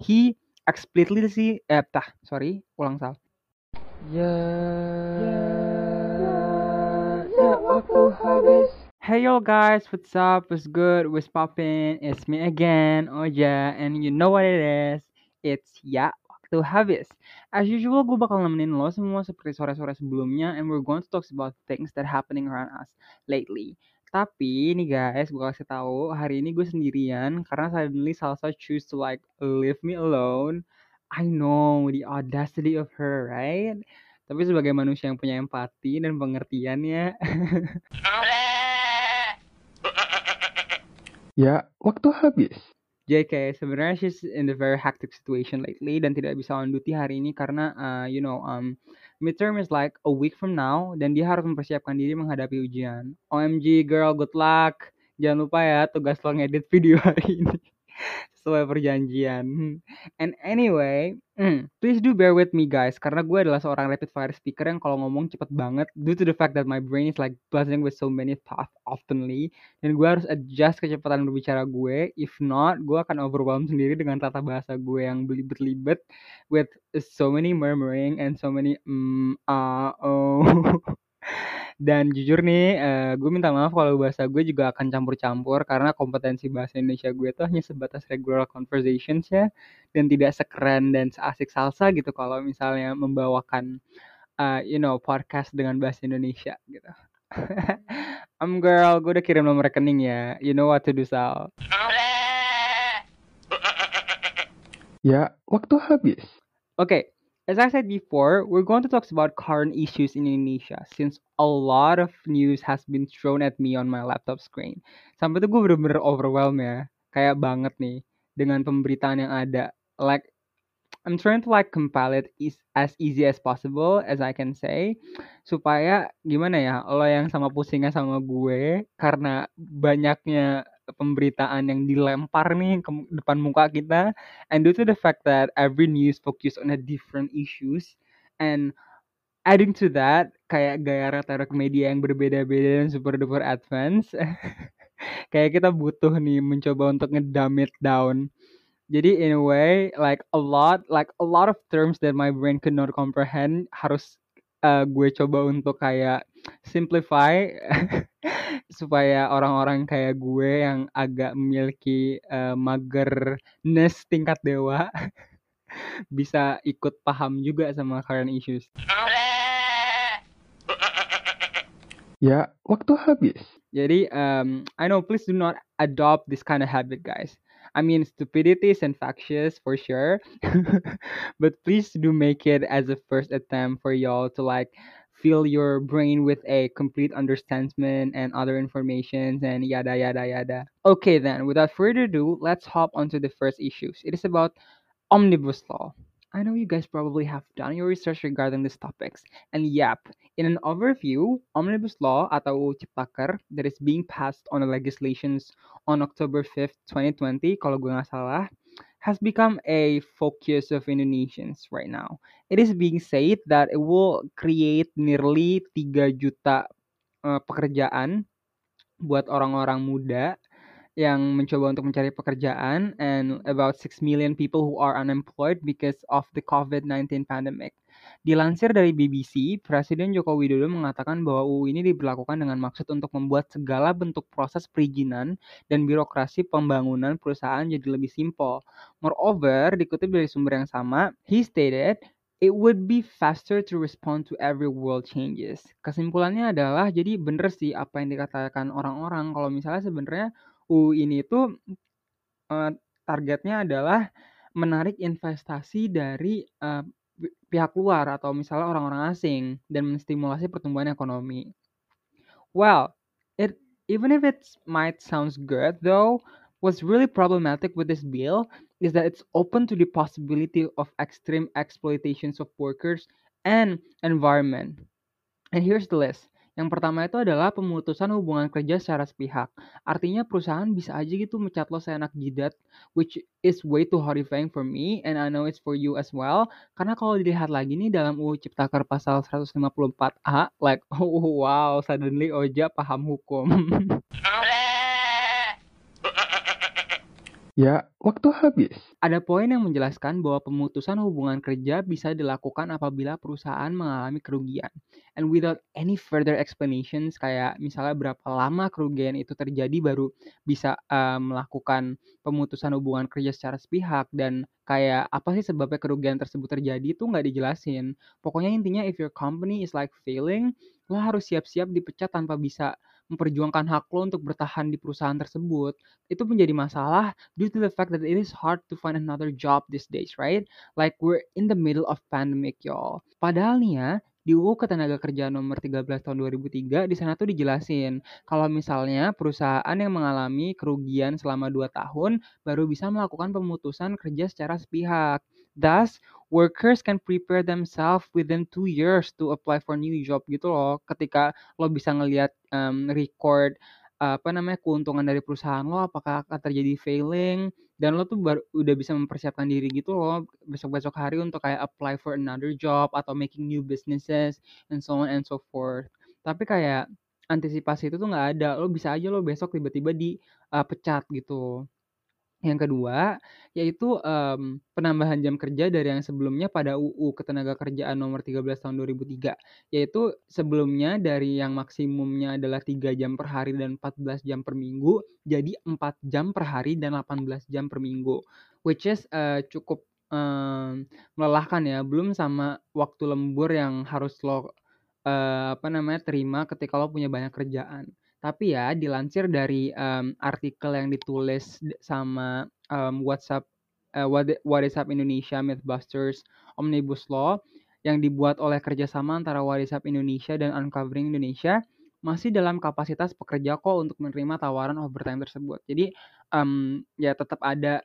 he explicitly eh tah sorry ulang sal Ya, ya waktu habis. Hey yo guys, what's up? What's good? What's poppin'? It's me again, Oja, and you know what it is? It's ya waktu habis. As usual, gue bakal nemenin lo semua seperti sore-sore sebelumnya, and we're going to talk about things that happening around us lately. Tapi nih guys, gue kasih tahu hari ini gue sendirian karena suddenly Salsa choose to like leave me alone. I know the audacity of her, right? Tapi sebagai manusia yang punya empati dan pengertian ya, Ya, waktu habis. JK sebenarnya she's in the very hectic situation lately dan tidak bisa on duty hari ini karena uh, you know um midterm is like a week from now dan dia harus mempersiapkan diri menghadapi ujian. OMG girl, good luck. Jangan lupa ya tugas lo ngedit video hari ini sesuai perjanjian. And anyway, mm, please do bear with me guys karena gue adalah seorang rapid fire speaker yang kalau ngomong cepet banget due to the fact that my brain is like buzzing with so many thoughts oftenly dan gue harus adjust kecepatan berbicara gue if not gue akan overwhelm sendiri dengan tata bahasa gue yang belibet-libet with so many murmuring and so many mm, ah, oh dan jujur nih eh, gue minta maaf kalau bahasa gue juga akan campur-campur karena kompetensi bahasa Indonesia gue tuh hanya sebatas regular conversations ya dan tidak sekeren dan seasik salsa gitu kalau misalnya membawakan uh, you know podcast dengan bahasa Indonesia gitu. I'm girl, gue udah kirim nomor rekening ya. You know what to do, Sal. Ya, waktu habis. Okay, as I said before, we're going to talk about current issues in Indonesia since a lot of news has been thrown at me on my laptop screen. Sampai tuh gue bener-bener overwhelmed ya, kayak banget nih dengan pemberitaan yang ada. Like, I'm trying to like compile it as easy as possible as I can say supaya gimana ya lo yang sama pusingnya sama gue karena banyaknya pemberitaan yang dilempar nih ke depan muka kita. And due to the fact that every news focus on a different issues and adding to that kayak gaya retorik media yang berbeda-beda dan super duper advance kayak kita butuh nih mencoba untuk ngedumb it down. Jadi in a way like a lot like a lot of terms that my brain could not comprehend harus uh, gue coba untuk kayak simplify supaya orang-orang kayak gue yang agak memiliki uh, magerness tingkat dewa bisa ikut paham juga sama current issues. Ya, waktu habis. Jadi um, I know please do not adopt this kind of habit guys. I mean, stupidity is infectious for sure, but please do make it as a first attempt for y'all to like fill your brain with a complete understanding and other informations and yada yada yada. Okay, then, without further ado, let's hop onto the first issues. It is about omnibus law. I know you guys probably have done your research regarding these topics, and yep, in an overview, omnibus law atau Ciptaker that is being passed on the legislations on October 5th, 2020, kalau gue nggak salah, has become a focus of Indonesians right now. It is being said that it will create nearly 3 juta uh, pekerjaan buat orang-orang muda yang mencoba untuk mencari pekerjaan and about 6 million people who are unemployed because of the COVID-19 pandemic. Dilansir dari BBC, Presiden Joko Widodo mengatakan bahwa UU ini diberlakukan dengan maksud untuk membuat segala bentuk proses perizinan dan birokrasi pembangunan perusahaan jadi lebih simpel. Moreover, dikutip dari sumber yang sama, he stated it would be faster to respond to every world changes. Kesimpulannya adalah jadi bener sih apa yang dikatakan orang-orang kalau misalnya sebenarnya UU ini tuh uh, targetnya adalah menarik investasi dari uh, pihak luar atau misalnya orang-orang asing dan menstimulasi pertumbuhan ekonomi. Well, it even if it might sounds good though, what's really problematic with this bill is that it's open to the possibility of extreme exploitations of workers and environment. And here's the list. Yang pertama itu adalah pemutusan hubungan kerja secara sepihak. Artinya perusahaan bisa aja gitu mecat lo seenak jidat, which is way too horrifying for me and I know it's for you as well. Karena kalau dilihat lagi nih dalam UU Ciptaker pasal 154A, like oh wow, suddenly Oja paham hukum. Ya, waktu habis. Ada poin yang menjelaskan bahwa pemutusan hubungan kerja bisa dilakukan apabila perusahaan mengalami kerugian. And without any further explanations, kayak misalnya berapa lama kerugian itu terjadi baru bisa uh, melakukan pemutusan hubungan kerja secara sepihak dan kayak apa sih sebabnya kerugian tersebut terjadi itu nggak dijelasin. Pokoknya intinya if your company is like failing, lo harus siap-siap dipecat tanpa bisa memperjuangkan hak lo untuk bertahan di perusahaan tersebut itu menjadi masalah due to the fact that it is hard to find another job these days, right? Like we're in the middle of pandemic, y'all. Padahal nih ya, di UU Ketenagakerjaan nomor 13 tahun 2003 di sana tuh dijelasin kalau misalnya perusahaan yang mengalami kerugian selama 2 tahun baru bisa melakukan pemutusan kerja secara sepihak. Thus, workers can prepare themselves within two years to apply for new job gitu loh. Ketika lo bisa ngelihat um, record apa namanya keuntungan dari perusahaan lo apakah akan terjadi failing dan lo tuh baru udah bisa mempersiapkan diri gitu loh besok-besok hari untuk kayak apply for another job atau making new businesses and so on and so forth. Tapi kayak antisipasi itu tuh nggak ada. Lo bisa aja lo besok tiba-tiba dipecat uh, gitu. Yang kedua, yaitu um, penambahan jam kerja dari yang sebelumnya pada UU Ketenagakerjaan nomor 13 tahun 2003, yaitu sebelumnya dari yang maksimumnya adalah 3 jam per hari dan 14 jam per minggu, jadi 4 jam per hari dan 18 jam per minggu, which is uh, cukup um, melelahkan ya, belum sama waktu lembur yang harus lo uh, apa namanya terima ketika lo punya banyak kerjaan. Tapi ya dilansir dari um, artikel yang ditulis sama um, WhatsApp uh, WhatsApp Indonesia Mythbusters Omnibus Law yang dibuat oleh kerjasama antara WhatsApp Indonesia dan Uncovering Indonesia masih dalam kapasitas pekerja kok untuk menerima tawaran overtime tersebut. Jadi um, ya tetap ada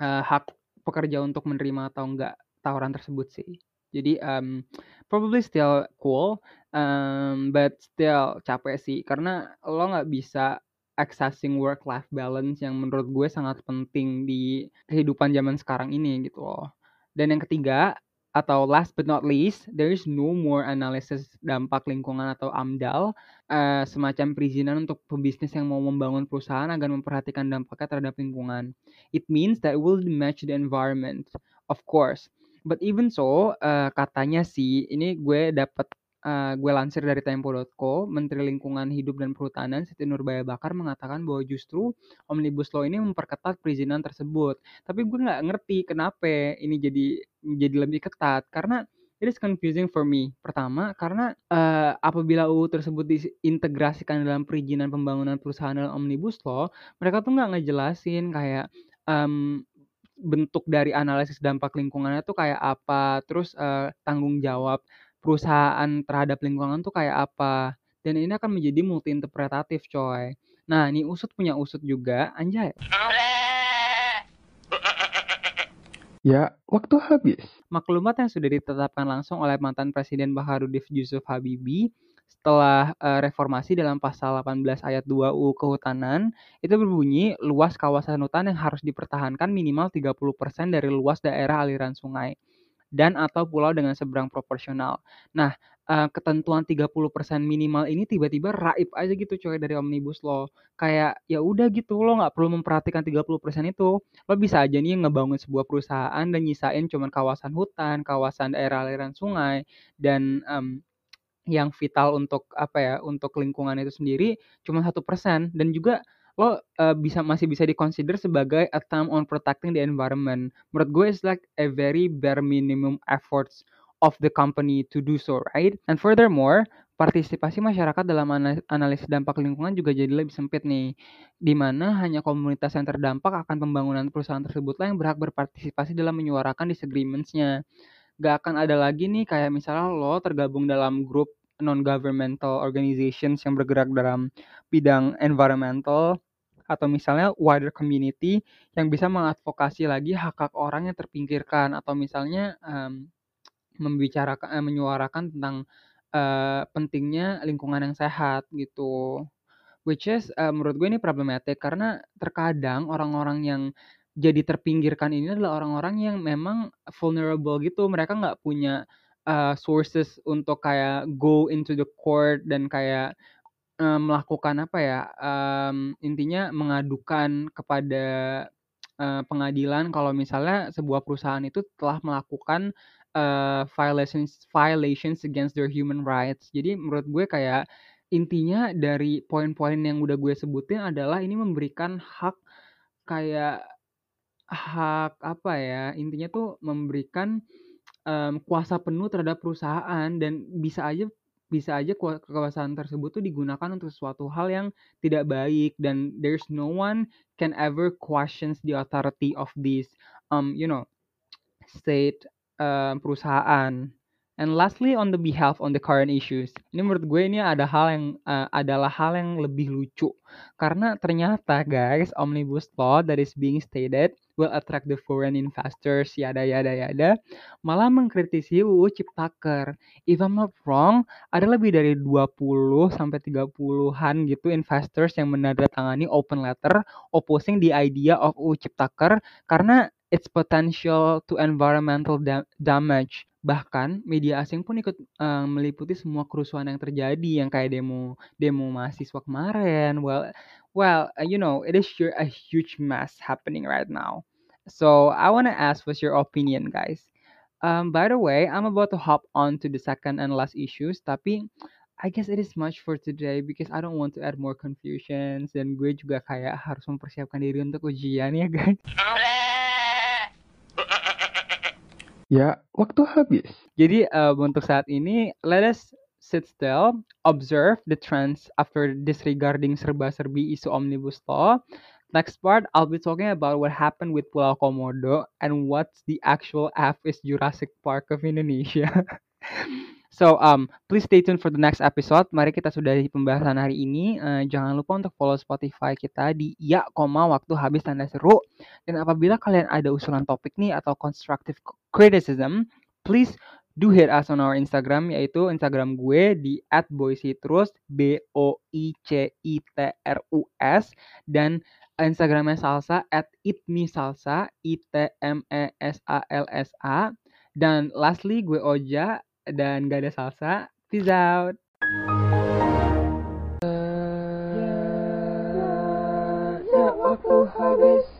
uh, hak pekerja untuk menerima atau enggak tawaran tersebut sih. Jadi um, probably still cool, um, but still capek sih karena lo nggak bisa accessing work life balance yang menurut gue sangat penting di kehidupan zaman sekarang ini gitu loh. Dan yang ketiga atau last but not least, there is no more analysis dampak lingkungan atau AMDAL, uh, semacam perizinan untuk pebisnis yang mau membangun perusahaan agar memperhatikan dampaknya terhadap lingkungan. It means that it will match the environment, of course. But even so, uh, katanya sih, ini gue dapat uh, gue lansir dari Tempo.co, Menteri Lingkungan Hidup dan Perhutanan Siti Nurbaya Bakar mengatakan bahwa justru Omnibus Law ini memperketat perizinan tersebut. Tapi gue nggak ngerti kenapa ini jadi jadi lebih ketat karena it is confusing for me. Pertama, karena uh, apabila UU tersebut diintegrasikan dalam perizinan pembangunan perusahaan dalam Omnibus Law, mereka tuh nggak ngejelasin kayak um, bentuk dari analisis dampak lingkungannya tuh kayak apa, terus uh, tanggung jawab perusahaan terhadap lingkungan tuh kayak apa. Dan ini akan menjadi multi interpretatif, coy. Nah, ini usut punya usut juga, anjay. Ya, waktu habis. Maklumat yang sudah ditetapkan langsung oleh mantan Presiden Baharudin Yusuf Habibie setelah uh, reformasi dalam pasal 18 ayat 2 UU Kehutanan itu berbunyi luas kawasan hutan yang harus dipertahankan minimal 30% dari luas daerah aliran sungai dan atau pulau dengan seberang proporsional. Nah, uh, ketentuan 30% minimal ini tiba-tiba raib aja gitu coy dari Omnibus Law. Kayak ya udah gitu lo nggak perlu memperhatikan 30% itu. Lo bisa aja nih ngebangun sebuah perusahaan dan nyisain cuman kawasan hutan, kawasan daerah aliran sungai dan um, yang vital untuk apa ya untuk lingkungan itu sendiri cuma satu persen dan juga lo uh, bisa masih bisa dikonsider sebagai a time on protecting the environment. Menurut gue it's like a very bare minimum efforts of the company to do so, right? And furthermore, partisipasi masyarakat dalam analisis dampak lingkungan juga jadi lebih sempit nih, di mana hanya komunitas yang terdampak akan pembangunan perusahaan tersebutlah yang berhak berpartisipasi dalam menyuarakan disagreements-nya gak akan ada lagi nih kayak misalnya lo tergabung dalam grup non-governmental organizations yang bergerak dalam bidang environmental atau misalnya wider community yang bisa mengadvokasi lagi hak-hak orang yang terpinggirkan atau misalnya um, membicarakan eh, menyuarakan tentang uh, pentingnya lingkungan yang sehat gitu. Which is uh, menurut gue ini problematik karena terkadang orang-orang yang jadi terpinggirkan ini adalah orang-orang yang memang vulnerable gitu. Mereka nggak punya uh, sources untuk kayak go into the court dan kayak uh, melakukan apa ya? Um, intinya mengadukan kepada uh, pengadilan kalau misalnya sebuah perusahaan itu telah melakukan uh, violations violations against their human rights. Jadi menurut gue kayak intinya dari poin-poin yang udah gue sebutin adalah ini memberikan hak kayak hak apa ya intinya tuh memberikan um, kuasa penuh terhadap perusahaan dan bisa aja bisa aja kekuasaan tersebut tuh digunakan untuk sesuatu hal yang tidak baik dan there's no one can ever questions the authority of this um you know state um, perusahaan And lastly on the behalf on the current issues. Ini menurut gue ini ada hal yang uh, adalah hal yang lebih lucu karena ternyata guys omnibus law that is being stated will attract the foreign investors yada yada yada malah mengkritisi UU Ciptaker. If I'm not wrong, ada lebih dari 20 sampai 30-an gitu investors yang menandatangani open letter opposing the idea of UU Ciptaker karena its potential to environmental da damage Bahkan media asing pun ikut uh, meliputi semua kerusuhan yang terjadi yang kayak demo demo mahasiswa kemarin. Well, well, uh, you know, it is sure a huge mess happening right now. So I want to ask what's your opinion, guys? Um, by the way, I'm about to hop on to the second and last issues, tapi I guess it is much for today because I don't want to add more confusions dan gue juga kayak harus mempersiapkan diri untuk ujian ya guys. Ya, waktu habis. Jadi uh, untuk saat ini, let us sit still, observe the trends after disregarding serba-serbi isu omnibus law. Next part, I'll be talking about what happened with Pulau Komodo and what's the actual F is Jurassic Park of Indonesia. So, um, please stay tuned for the next episode. Mari kita sudahi pembahasan hari ini. Uh, jangan lupa untuk follow Spotify kita di ya, koma waktu habis tanda seru. Dan apabila kalian ada usulan topik nih atau constructive criticism, please do hit us on our Instagram yaitu Instagram gue di @boycitrus b o i c i t r u s dan Instagramnya Salsa at itmisalsa i t m e s a l s a dan lastly gue Oja dan gak ada salsa. Peace out. Ya, ya, ya, habis.